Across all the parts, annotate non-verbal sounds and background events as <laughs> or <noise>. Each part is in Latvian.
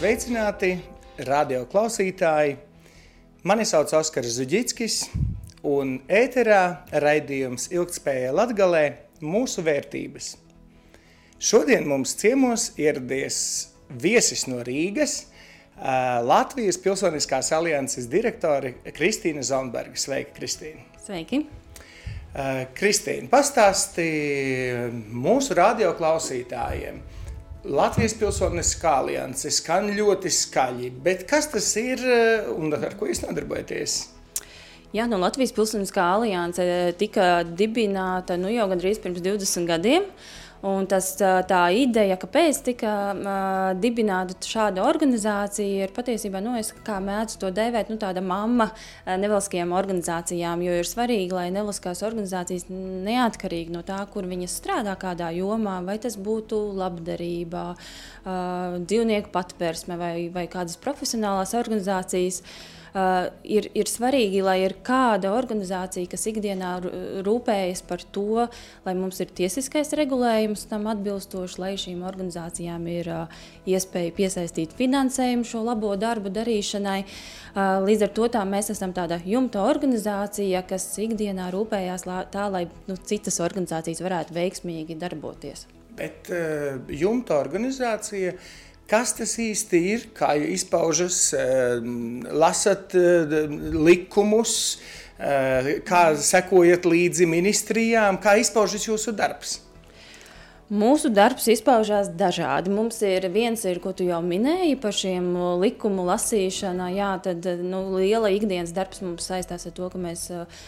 Sveicināti, radio klausītāji! Mani sauc Oskars Zuģickis, un ēterā raidījums Ilgtspēja Latgalē mūsu vērtības. Šodien mums ciemos ieradies viesis no Rīgas, Latvijas Pilsoniskās alianses direktore Kristīna Zonberga. Sveika, Kristīna! Sveiki! Kristīna, pastāsti mūsu radioklausītājiem. Latvijas Pilsoniskā alianse skan ļoti skaļi, bet kas tas ir un ar ko jūs nodarbojaties? Jā, no Latvijas Pilsoniskā alianse tika dibināta nu, jau gandrīz pirms 20 gadiem. Uh, Un tas, tā ideja, kāpēc tika uh, dibināta šāda organizācija, ir patiesībā, nu, es kā mēdzu to dēvēt, nu, tāda mamma nevalstiskajām organizācijām, jo ir svarīgi, lai nevalstiskās organizācijas neatkarīgi no tā, kur viņas strādā kādā jomā, vai tas būtu labdarībā, uh, dzīvnieku patvērsme vai, vai kādas profesionālās organizācijas. Uh, Uh, ir, ir svarīgi, lai ir kāda organizācija, kas ikdienā rūpējas par to, lai mums ir tiesiskais regulējums tam atbilstoši, lai šīm organizācijām ir uh, iespēja piesaistīt finansējumu šo labo darbu darīšanai. Uh, līdz ar to mēs esam tāda jumta organizācija, kas ikdienā rūpējās tā, lai nu, citas organizācijas varētu veiksmīgi darboties. Bet uh, jumta organizācija uh, Kas tas īsti ir? Kā jūs izpaužat, ehm, lasat ehm, likumus, ehm, kā sekojat līdzi ministrijām, kā izpaužas jūsu darbs? Mūsu darbs izpaužās dažādi. Mums ir viens, ir, ko tu jau minēji par šiem likumu lasīšanu. Jā, tad nu, liela ikdienas darbs mums saistās ar to, ka mēs uh,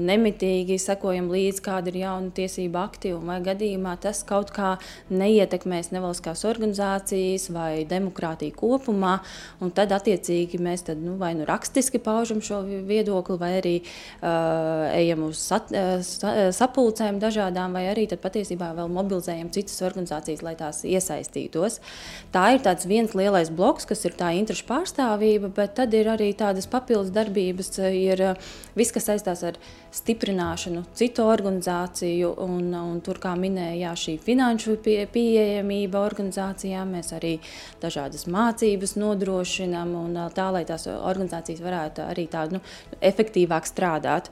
nemitīgi sekojam līdzi, kāda ir jauna tiesība akti. Vai gadījumā tas kaut kā neietekmēs nevalstiskās organizācijas vai demokrātiju kopumā. Tad, attiecīgi, mēs tad, nu, vai nu rakstiski paužam šo viedokli, vai arī uh, ejam uz sat, uh, sapulcēm dažādām, vai arī patiesībā vēl mobilizācijām mobilizējam citas organizācijas, lai tās iesaistītos. Tā ir tāds viens lielais bloks, kas ir tā interešu pārstāvība, bet tad ir arī tādas papildus darbības, ir eh, viss, kas saistās ar stiprināšanu citu organizāciju, un, un tur, kā minēja, šī finanšu pie, pieejamība organizācijām, mēs arī dažādas mācības nodrošinām, un eh, tā, lai tās organizācijas varētu arī tā nu, efektīvāk strādāt.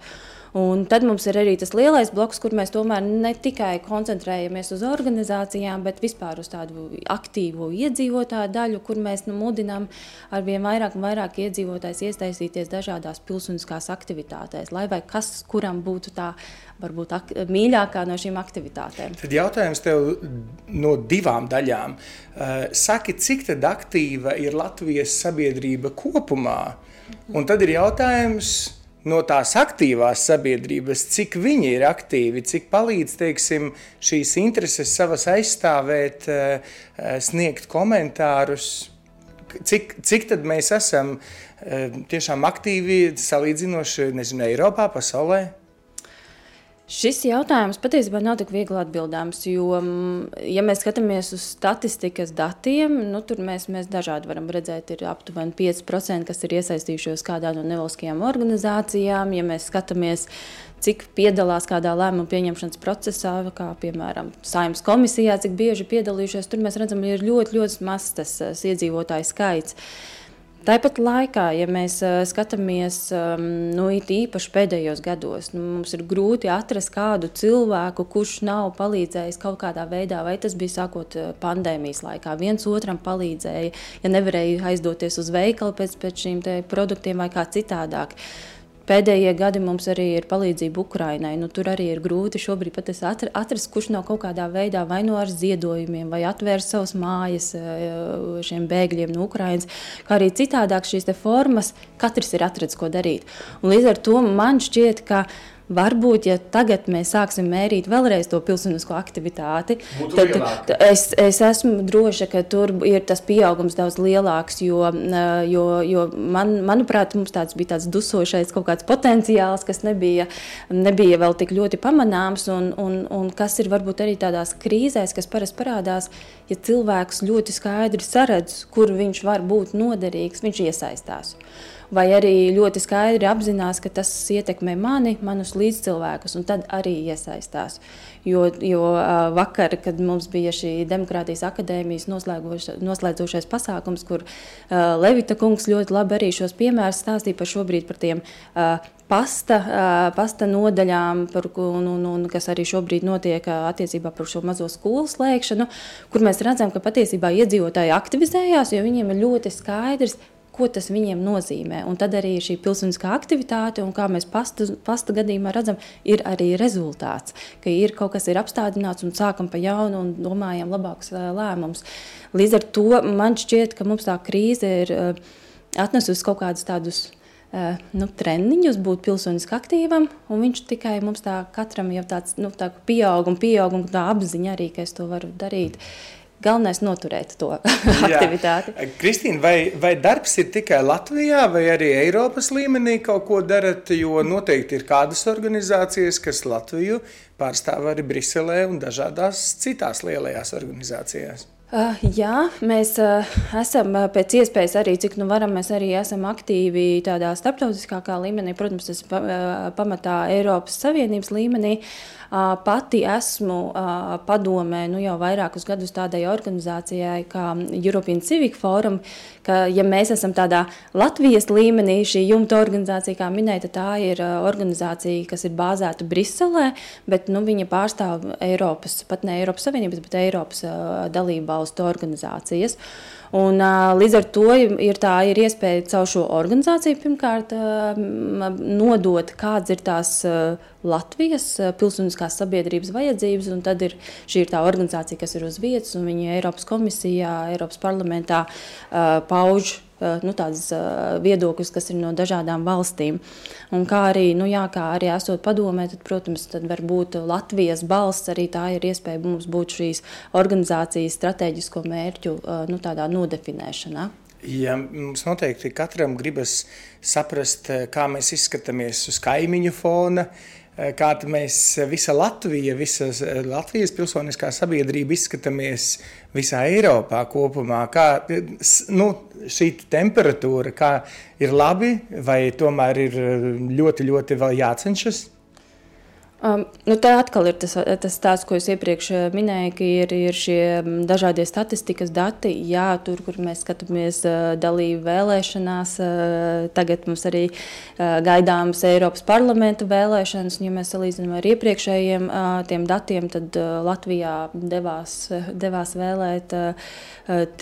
Un tad mums ir arī tas lielais bloks, kur mēs tomēr ne tikai koncentrējamies uz organizācijām, bet vispār uz tādu aktīvu iedzīvotāju daļu, kur mēs nu, mudinām ar vien vairāk un vairāk iedzīvotājs iesaistīties dažādās pilsoniskās aktivitātēs, lai vai kas kuram būtu tā varbūt ak mīļākā no šīm aktivitātēm. Tad jautājums tev no divām daļām. Uh, saki, cik tad aktīva ir Latvijas sabiedrība kopumā? Un tad ir jautājums, no tās aktīvās sabiedrības, cik viņi ir aktīvi, cik palīdz teiksim, šīs intereses savas aizstāvēt, eh, eh, sniegt komentārus. Cik, cik tad mēs esam eh, tiešām aktīvi salīdzinoši, nezinu, Eiropā, pasaulē? Šis jautājums patiesībā nav tik viegli atbildāms, jo, mm, ja mēs skatāmies uz statistikas datiem, nu, tur mēs, mēs dažādi varam redzēt, ir aptuveni 5%, kas ir iesaistījušies kādā no nevalstiskajām organizācijām. Ja mēs skatāmies, cik piedalās kādā lēmuma pieņemšanas procesā, kā piemēram saimnes komisijā, cik bieži piedalījušies, tur mēs redzam, ka ir ļoti, ļoti mazs tas iedzīvotāju skaits. Tāpat laikā, ja mēs uh, skatāmies um, nu, īpaši pēdējos gados, nu, mums ir grūti atrast kādu cilvēku, kurš nav palīdzējis kaut kādā veidā, vai tas bija sākot pandēmijas laikā. viens otram palīdzēja, ja nevarēja aizdoties uz veikalu pēc, pēc šīm produktiem vai kā citādāk. Pēdējie gadi mums arī ir palīdzība Ukrainai. Nu, tur arī ir grūti šobrīd atrast, kurš no kaut kādā veidā vai no ar ziedojumiem, vai atvērs savas mājas eh, šiem bēgļiem no Ukrainas, kā arī citādāk šīs formas. Katrs ir atradzis, ko darīt. Un līdz ar to man šķiet, ka Varbūt, ja tagad mēs sāksim mērīt vēlreiz to pilsonisko aktivitāti, Būtu tad lielāk. es, es esmu droša, ka tur ir tas pieaugums daudz lielāks. Jo, jo, jo man, manuprāt, mums tāds bija tāds dusošais kaut kāds potenciāls, kas nebija, nebija vēl tik ļoti pamanāms, un, un, un kas ir varbūt arī tādās krīzēs, kas parasti parādās, ja cilvēks ļoti skaidri saredz, kur viņš var būt noderīgs, viņš iesaistās. Vai arī ļoti skaidri apzinās, ka tas ietekmē mani, manus līdzcilvēkus, un tad arī iesaistās. Jo, jo vakar, kad mums bija šī Demokrātijas akadēmijas noslēdzošais pasākums, kur Levita kungs ļoti labi arī šos piemērus stāstīja par šobrīd par tiem pasta, pasta nodaļām, par, un, un, un, kas arī šobrīd notiek attiecībā par šo mazo skolu slēgšanu, kur mēs redzam, ka patiesībā iedzīvotāji aktivizējās, jo viņiem ir ļoti skaidrs, ko tas viņiem nozīmē. Un tad arī šī pilsoniskā aktivitāte, un kā mēs pasta, pasta gadījumā redzam, ir arī rezultāts, ka ir kaut kas ir apstādināts un sākam pa jaunu un domājam labākus lēmumus. Līdz ar to man šķiet, ka mums tā krīze ir atnesusi kaut kādus tādus nu, treniņus būt pilsoniski aktīvam, viņš tikai mums tā katram jau tāds nu, tā pieaug un pieaug, un tā apziņa arī, ka es to varu darīt. Galvenais ir noturēt to <laughs> aktivitāti. Kristīna, vai, vai darbs ir tikai Latvijā, vai arī Eiropas līmenī kaut ko darat? Jo noteikti ir kādas organizācijas, kas Latviju pārstāv arī Briselē un dažādās citās lielajās organizācijās. Uh, jā, mēs uh, esam uh, pēc iespējas arī, cik nu varam, mēs arī esam aktīvi tādā starptautiskākā līmenī. Protams, tas ir pamatā Eiropas Savienības līmenī. Pati esmu padomē nu, jau vairākus gadus tādai organizācijai kā European Civic Forum, ka, ja mēs esam tādā Latvijas līmenī, šī jumta organizācija, kā minēta, tā ir organizācija, kas ir bāzēta Briselē, bet nu, viņa pārstāv Eiropas, pat ne Eiropas Savienības, bet Eiropas dalību valstu organizācijas. Un, līdz ar to ir, tā, ir iespēja caur šo organizāciju pirmkārt nodot, kādas ir tās Latvijas pilsoniskās sabiedrības vajadzības. Tad ir šī ir tā organizācija, kas ir uz vietas, un viņi Eiropas komisijā, Eiropas parlamentā pauž nu, tādas viedokļus, kas ir no dažādām valstīm. Un kā arī, nu, jā, kā arī esot padomē, tad, protams, tad var būt Latvijas balss. Arī tā ir iespēja mums būt šīs organizācijas strateģisko mērķu nu, nodefinēšanā. Ja mums noteikti katram gribas saprast, kā mēs izskatāmies uz kaimiņu fona, uh, Eh, kāda mēs eh, visa Latvija, visa eh, Latvijas pilsoniskā sabiedrība izskatāmies visā Eiropā kopumā. Kā nu, šī temperatūra, kā ir labi, vai tomēr ir ļoti, ļoti vēl jācenšas? Um, nu, tā atkal ir tas, tas stāsts, ko es iepriekš uh, minēju, ka ir, ir šie um, dažādie statistikas dati. Jā, tur, kur mēs skatāmies uh, dalību vēlēšanās, uh, tagad mums arī gaidāmas Eiropas parlamenta vēlēšanas. Ja mēs salīdzinām ar iepriekšējiem tiem datiem, tad Latvijā devās, devās vēlēt uh,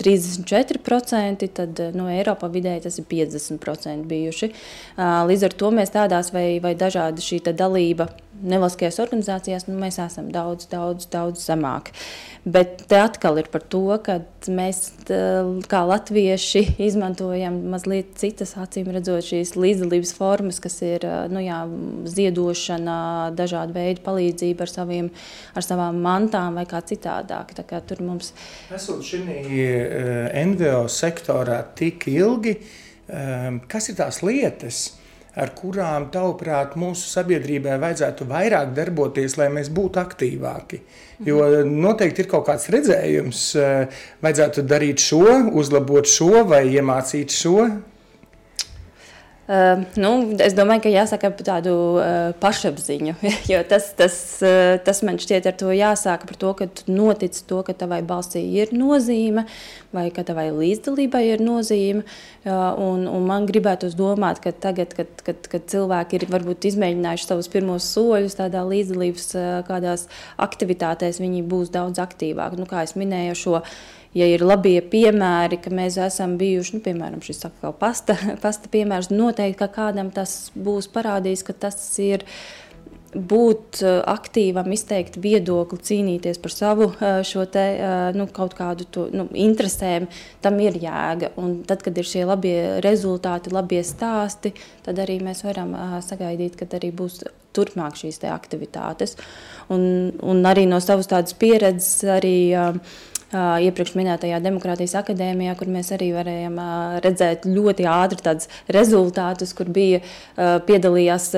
34%, tad no Eiropā vidēji tas ir 50% bijuši. Līdz ar to mēs tādās vai, vai dažādi šī dalība nevalstiskajās organizācijās nu, mēs esam daudz, daudz, daudz zemāk. Bet te atkal ir par to, ka mēs kā latvieši <laughs> izmantojam mazliet citas, acīm redzot, šīs līdzdalības formas, kas ir nu, jā, ziedošana, dažādu veidu palīdzība ar, saviem, ar savām mantām vai kā citādāk. Tā kā tur mums... Esot šī NVO sektorā tik ilgi, kas ir tās lietas? Ar kurām, tavuprāt, mūsu sabiedrībai vajadzētu vairāk darboties, lai mēs būtu aktīvāki? Jo noteikti ir kaut kāds redzējums, eh, vajadzētu darīt šo, uzlabot šo vai iemācīt šo. Uh, nu, es domāju, ka jāsaka par tādu uh, pašapziņu. <laughs> Jo tas, tas, uh, tas man šķiet, ar to jāsāk par to, ka notic to, ka tavai balsī ir nozīme, vai ka tavai līdzdalībai ir nozīme. Uh, un, un man gribētos domāt, ka tagad, kad, kad, kad cilvēki ir varbūt izmēģinājuši savus pirmos soļus tādā līdzdalības kādās aktivitātēs, viņi būs daudz aktīvāki. Nu, kā jau minēju, šo ja ir labie piemēri, ka mēs esam bijuši, nu, piemēram, šis atkal pasta, <laughs> pasta piemērs, noteikti, ka kādam tas būs parādījis, ka tas ir būt eh, aktīvam, izteikt viedokli, cīnīties par savu eh, šo te, eh, nu, kaut kādu to, nu, interesēm, tam ir jēga. Un tad, kad ir šie labie rezultāti, labie stāsti, tad arī mēs varam sagaidīt, ka arī būs turpmāk šīs aktivitātes. Un, un arī no savas tādas pieredzes arī uh, iepriekš minētajā Demokrātijas akadēmijā, kur mēs arī varējām redzēt ļoti ātri tādus rezultātus, kur bija piedalījās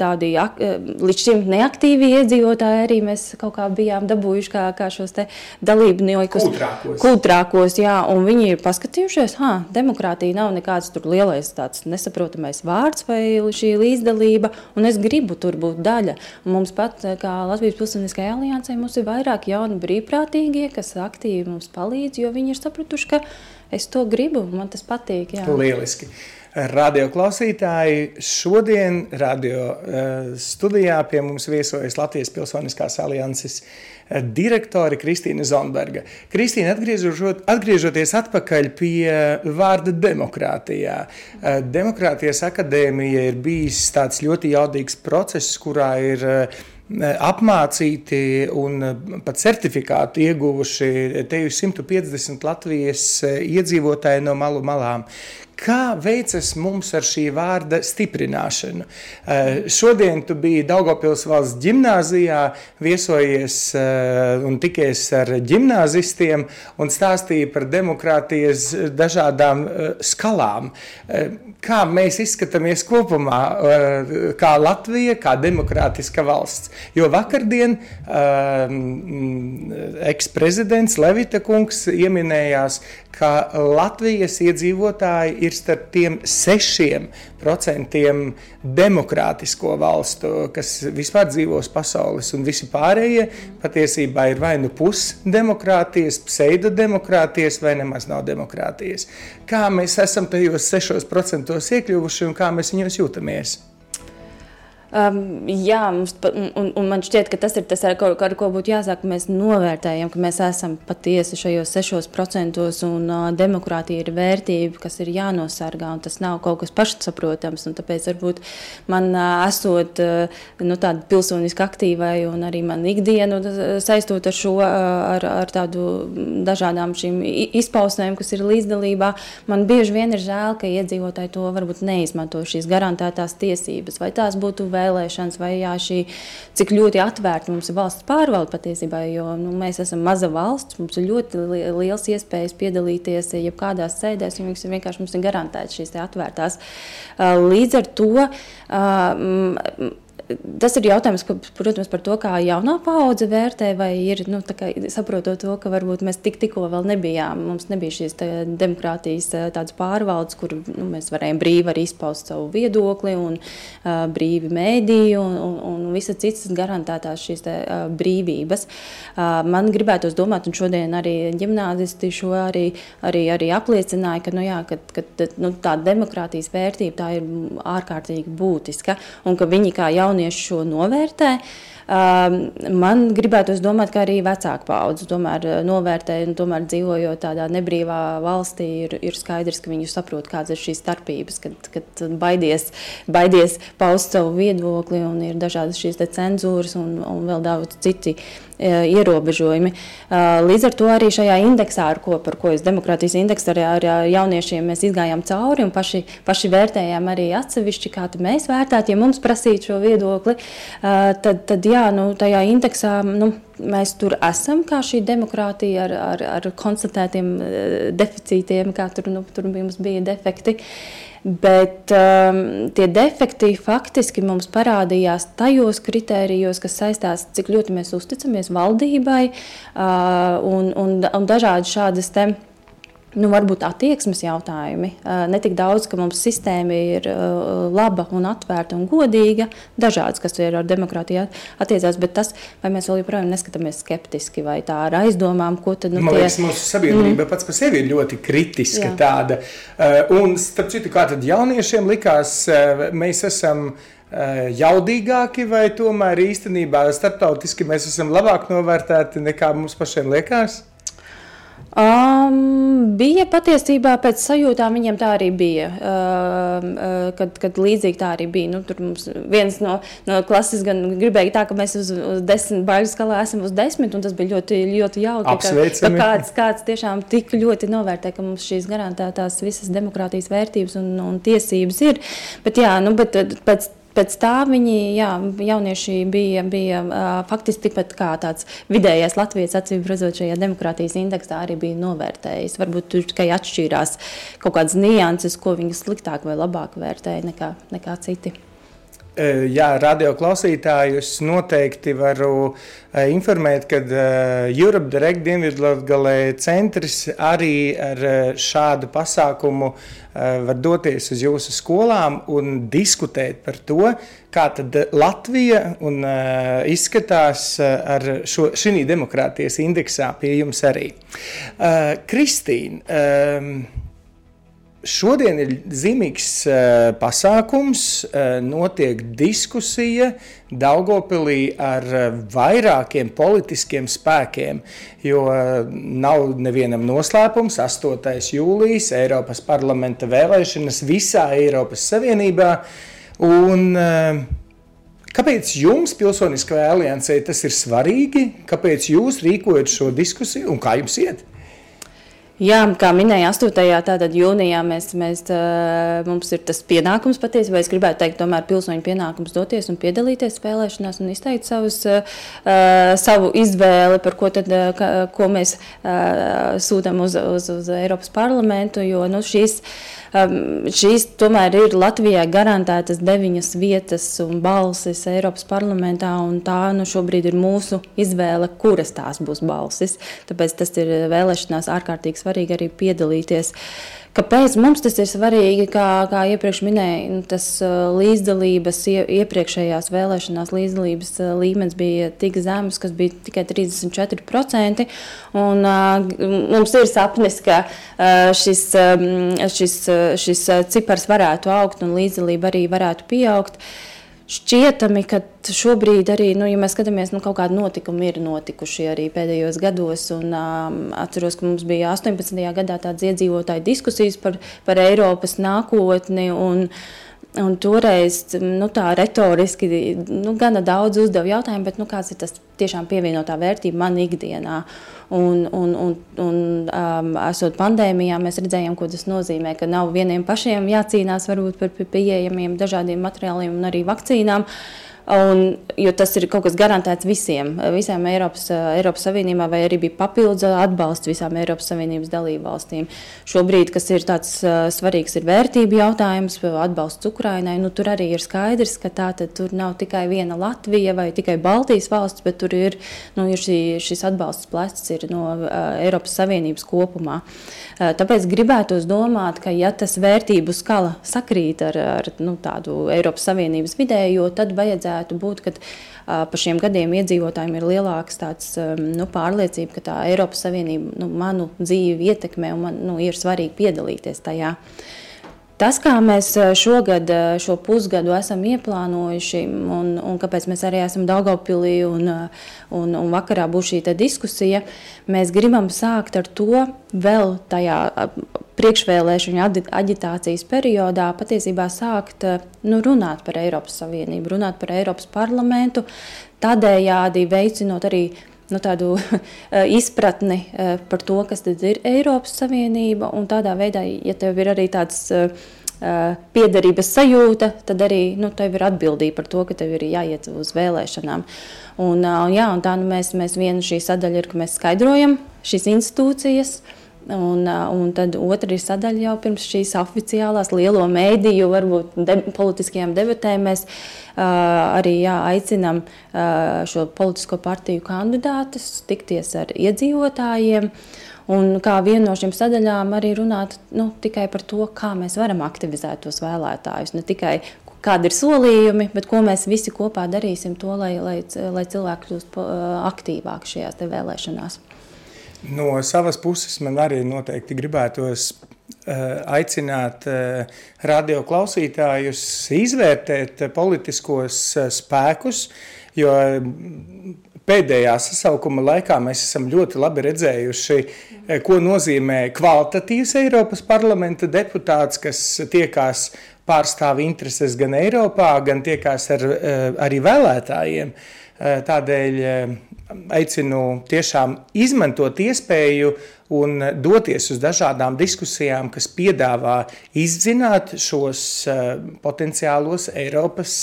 tādi līdz šim neaktīvi iedzīvotāji. Arī mēs kaut kā bijām dabūjuši kā, kā šos dalībniekus. Kultrākos. Kultrākos, jā, viņi ir paskatījušies, ha, demokrātija nav nekāds lielais tāds nesaprotamais vārds vai šī līdzdalība, un es gribu tur būt daļa. Mums pat, kā Latvijas Pilsoniskajai aliansē, mums ir vairāk jauni brīvprātīgie, kas aktīvi mums palīdz, jo viņi ir sapratuši, ka es to gribu, man tas patīk. Jā. Lieliski. Radio klausītāji, šodien radio uh, studijā pie mums viesojas Latvijas Pilsoniskās alianses uh, direktore Kristīna Zonberga. Kristīna, atgriežoties atpakaļ pie vārda demokrātijā. Uh, Demokrātijas akadēmija ir bijis tāds ļoti jaudīgs process, kurā ir apmācīti un pat certifikātu ieguvuši te 150 Latvijas iedzīvotāji no malu malām. Kā veicas mums ar šī vārda stiprināšanu? Uh, šodien tu biji Daugopils valsts ģimnāzijā, viesojies uh, un tikies ar ģimnāzistiem un stāstīji par demokrātijas dažādām uh, skalām. Kā mēs izskatāmies kopumā, kā Latvija, kā demokrātiska valsts? Jo vakardien eksprezidents Levita kungs ieminējās, ka Latvijas iedzīvotāji ir starp tiem sešiem procentiem demokrātisko valstu, kas vispār dzīvos pasaules, un visi pārējie patiesībā ir vai nu pusdemokrātijas, pseidodemokrātijas, vai nemaz nav demokrātijas. Kā mēs esam tajos sešos procentos iekļuvuši un kā mēs viņos jūtamies? Um, jā, mums, un, un man šķiet, ka tas ir tas, ar ko, ar ko būtu jāsāk. Mēs novērtējam, ka mēs esam patiesi šajos 6%, un uh, demokrātija ir vērtība, kas ir jānosargā, un tas nav kaut kas pašsaprotams. Tāpēc varbūt man uh, esot uh, nu, tāda pilsoniski aktīvai un arī man ikdienu saistot ar šo, uh, ar, ar tādu dažādām šīm izpausmēm, kas ir līdzdalībā, man bieži vien ir žēl, ka iedzīvotāji to varbūt neizmanto šīs garantētās tiesības, vai tās būtu vēl vēlēšanas, vai jā, šī, cik ļoti atvērta mums ir valsts pārvalde patiesībā. Jo nu, mēs esam maza valsts, mums ir ļoti liels iespējas piedalīties jebkādās sēdēs, jo vienkārši mums ir garantētas šīs atvērtās. Līdz ar to tas ir jautājums, ka, protams, par to, kā jaunā paudze vērtē, vai ir nu, saprotot to, ka varbūt mēs tik, tikko vēl nebijām, mums nebija šīs demokrātijas tādas pārvaldes, kur nu, mēs varējām brīvi arī izpaust savu viedokli un uh, brīvi mēdīju un, un, un visas citas garantētās šīs te, uh, brīvības. Uh, man gribētos domāt, un šodien arī ģimnāzisti šo arī, arī, arī apliecināja, ka, nu, jā, ka, ka nu, tā demokrātijas vērtība tā ir ārkārtīgi būtiska un ka viņi kā jaunie jaunieši šo novērtē. Um, man gribētu domāt, ka arī vecāka paudze tomēr novērtē, un tomēr dzīvojot tādā nebrīvā valstī, ir, ir skaidrs, ka viņi saprot, kādas ir šīs starpības, kad, kad baidies, baidies paust savu viedokli, un ir dažādas šīs cenzūras un, un vēl daudz citi ierobežojumi. Līdz ar to arī šajā indeksā, ar ko, par ko es demokrātijas indeksu ar, ar jauniešiem mēs izgājām cauri un paši, paši vērtējām arī atsevišķi, kā mēs vērtētu, ja mums prasītu šo viedokli, tad, tad jā, nu, tajā indeksā. Nu, mēs tur esam, kā šī demokrātija ar, ar, ar konstatētiem deficītiem, kā tur, nu, tur mums bija defekti. Bet um, tie defekti faktiski mums parādījās tajos kritērijos, kas saistās, cik ļoti mēs uzticamies valdībai uh, un, un, un dažādi šādas tēmas nu, varbūt attieksmes jautājumi. Ne tik daudz, ka mums sistēma ir laba un atvērta un godīga, dažādas, kas ir ar demokrātiju attiecās, bet tas, vai mēs vēl joprojām neskatāmies skeptiski vai tā ar aizdomām, ko tad nu, Man liekas, tie... mūsu sabiedrība mm. pats par sevi ir ļoti kritiska Jā. tāda. Un, starp citu, kā tad jauniešiem likās, mēs esam jaudīgāki, vai tomēr īstenībā starptautiski mēs esam labāk novērtēti nekā mums pašiem liekas? Um, bija patiesībā pēc sajūtām, viņiem tā arī bija. Uh, uh, kad, kad līdzīgi tā arī bija. Nu, tur mums viens no, no klases gan gribēja tā, ka mēs uz, uz desmit baigu skalā esam uz desmit, un tas bija ļoti, ļoti jauki. Ka, ka kāds, kāds tiešām tik ļoti novērtē, ka mums šīs garantētās visas demokrātijas vērtības un, un tiesības ir. Bet jā, nu, bet pēc pēc tā viņi, jā, jaunieši bija, bija uh, faktiski tikpat kā tāds vidējais Latvijas acīm redzot šajā demokrātijas indeksā arī bija novērtējis. Varbūt tur tikai atšķīrās kaut kādas nianses, ko viņi sliktāk vai labāk vērtēja nekā, nekā citi. Jā, radio klausītājus noteikti varu informēt, ka Europe Direct Dienvidlatgalē centrs arī ar šādu pasākumu var doties uz jūsu skolām un diskutēt par to, kā tad Latvija un izskatās ar šo šī demokrātijas indeksā pie jums arī. Kristīna, Šodien ir zīmīgs uh, pasākums, uh, notiek diskusija Daugopilī ar uh, vairākiem politiskiem spēkiem, jo uh, nav nevienam noslēpums 8. jūlijas Eiropas parlamenta vēlēšanas visā Eiropas Savienībā. Un, uh, Kāpēc jums, Pilsoniskajai aliansē, tas ir svarīgi? Kāpēc jūs rīkojat šo diskusiju un kā jums iet? Jā, kā minēja 8. Tātad jūnijā mēs, mēs, mums ir tas pienākums patiesībā. Es gribētu teikt, tomēr pilsoņu pienākums doties un piedalīties spēlēšanās un izteikt savus, savu izvēli, par ko, tad, ko mēs sūtām uz, uz, uz Eiropas parlamentu. Jo nu, šīs, šīs tomēr ir Latvijai garantētas deviņas vietas un balsis Eiropas parlamentā. Tā nu, šobrīd ir mūsu izvēle, kuras tās būs balsis. Tāpēc tas ir vēlēšanās ārkārtīgi svarīgi arī piedalīties. Kāpēc mums tas ir svarīgi? Kā, kā iepriekš minēju, nu, tas uh, līdzdalības iepriekšējās vēlēšanās līdzdalības uh, līmenis bija tik zems, kas bija tikai 34%. Un, uh, mums ir sapnis, ka šis, um, šis, šis cipars varētu augt un līdzdalība arī varētu pieaugt. Šķietami, ka šobrīd arī, nu, ja mēs skatāmies, nu, kaut kādi notikumi ir notikuši arī pēdējos gados. Un, um, atceros, ka mums bija 18. gadā tādas iedzīvotāju diskusijas par, par Eiropas nākotni. Un, Un toreiz nu, tā retoriski nu, gana daudz uzdeva jautājumu, bet nu, kāds ir tas tiešām pievienotā vērtība man ikdienā? Un, un, un, un um, esot pandēmijā, mēs redzējām, ko tas nozīmē, ka nav vieniem pašiem jācīnās varbūt par pieejamiem dažādiem materiāliem un arī vakcīnām. Uh, Un, jo tas ir kaut kas garantēts visiem, visām Eiropas, Eiropas Savienībā, vai arī bija papildus atbalsts visām Eiropas Savienības dalību valstīm. Šobrīd, kas ir tāds uh, svarīgs, ir vērtību jautājums, atbalsts Ukrainai. Nu, tur arī ir skaidrs, ka tā tur nav tikai viena Latvija vai tikai Baltijas valsts, bet tur ir, nu, ir šī, šis atbalsts plecs no uh, Eiropas Savienības kopumā. Uh, tāpēc gribētos domāt, ka ja tas vērtību skala sakrīt ar, ar nu, tādu Eiropas Savienības vidējo, tad vajadzētu vajadzētu būt, kad uh, pa šiem gadiem iedzīvotājiem ir lielāks tāds, nu, pārliecība, ka tā Eiropas Savienība nu, manu dzīvi ietekmē un man nu, ir svarīgi piedalīties tajā. Tas, kā mēs šogad, šo pusgadu esam ieplānojuši, un, un kāpēc mēs arī esam Daugopilī un, un, un vakarā būs šī diskusija, mēs gribam sākt ar to vēl tajā priekšvēlēšana aģitācijas periodā patiesībā sākt eh, nu, runāt par Eiropas Savienību, runāt par Eiropas parlamentu, tādējādi veicinot arī nu, tādu <laughs> eh, izpratni eh, par to, kas ir Eiropas Savienība. Tādā veidā, ja tev ir arī tāds piederības sajūta, tad arī nu, tev ir atbildība par to, ka tev ir jāiet uz vēlēšanām. Un, jā, un tā nu, mēs, mēs viena šī sadaļa ir, ka mēs skaidrojam šīs institūcijas. Uh, Un, un tad otra ir sadaļa jau pirms šīs oficiālās lielo mēdīju, varbūt de, politiskajām debatēm. Mēs uh, arī jā, aicinām uh, šo politisko partiju kandidātus tikties ar iedzīvotājiem. Un kā viena no šīm sadaļām arī runāt nu, tikai par to, kā mēs varam aktivizēt tos vēlētājus. Ne tikai kādi ir solījumi, bet ko mēs visi kopā darīsim, to, lai, lai, lai cilvēki kļūst aktīvāki šajās vēlēšanās. No savas puses man arī noteikti gribētos uh, aicināt uh, radio klausītājus izvērtēt politiskos uh, spēkus, jo pēdējā sasaukuma laikā mēs esam ļoti labi redzējuši, ko nozīmē kvalitatīvs Eiropas parlamenta deputāts, kas tiekās pārstāv intereses gan Eiropā, gan tiekās ar arī vēlētājiem. Tādēļ aicinu tiešām izmantot iespēju un doties uz dažādām diskusijām, kas piedāvā izzināt šos potenciālos Eiropas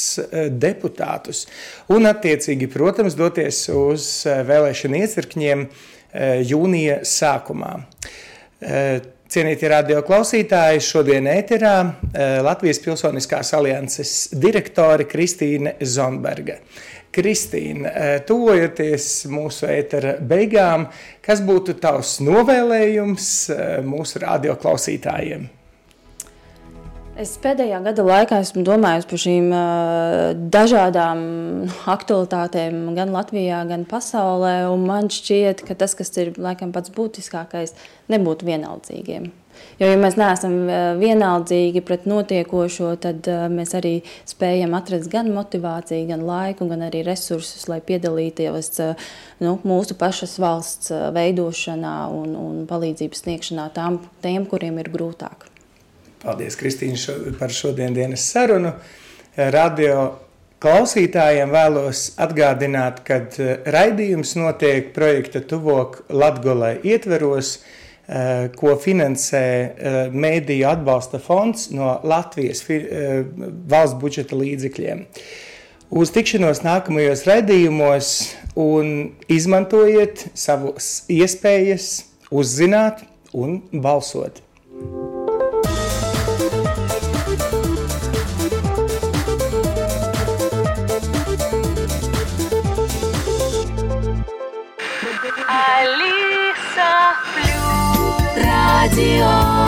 deputātus. Un, attiecīgi, protams, doties uz vēlēšanu iecirkņiem jūnija sākumā. Cienītie radio klausītāji, šodien ēterā Latvijas Pilsoniskās alianses direktore Kristīne Zonberga. Kristīna, tuvojoties mūsu ētera beigām, kas būtu tavs novēlējums mūsu radio klausītājiem? Es pēdējā gada laikā esmu domājis par šīm uh, dažādām aktualitātēm, gan Latvijā, gan pasaulē. Man šķiet, ka tas, kas ir laikam pats būtiskākais, nebūtu vienaldzīgiem. Jo, ja mēs neesam vienaldzīgi pret notiekošo, tad uh, mēs arī spējam atrast gan motivāciju, gan laiku, gan arī resursus, lai piedalītos uh, nu, mūsu pašas valsts veidošanā un, un palīdzības sniegšanā tām, tiem, kuriem ir grūtāk. Paldies, Kristīne, šo, par šodienas sarunu. Radio klausītājiem vēlos atgādināt, ka eh, raidījums notiek projekta Tuvok Latgolai ietveros, eh, ko finansē eh, Mēdīju atbalsta fonds no Latvijas valsts budžeta līdzekļiem. Uz tikšanos nākamajos raidījumos un izmantojiet savus iespējas uzzināt un balsot. Radio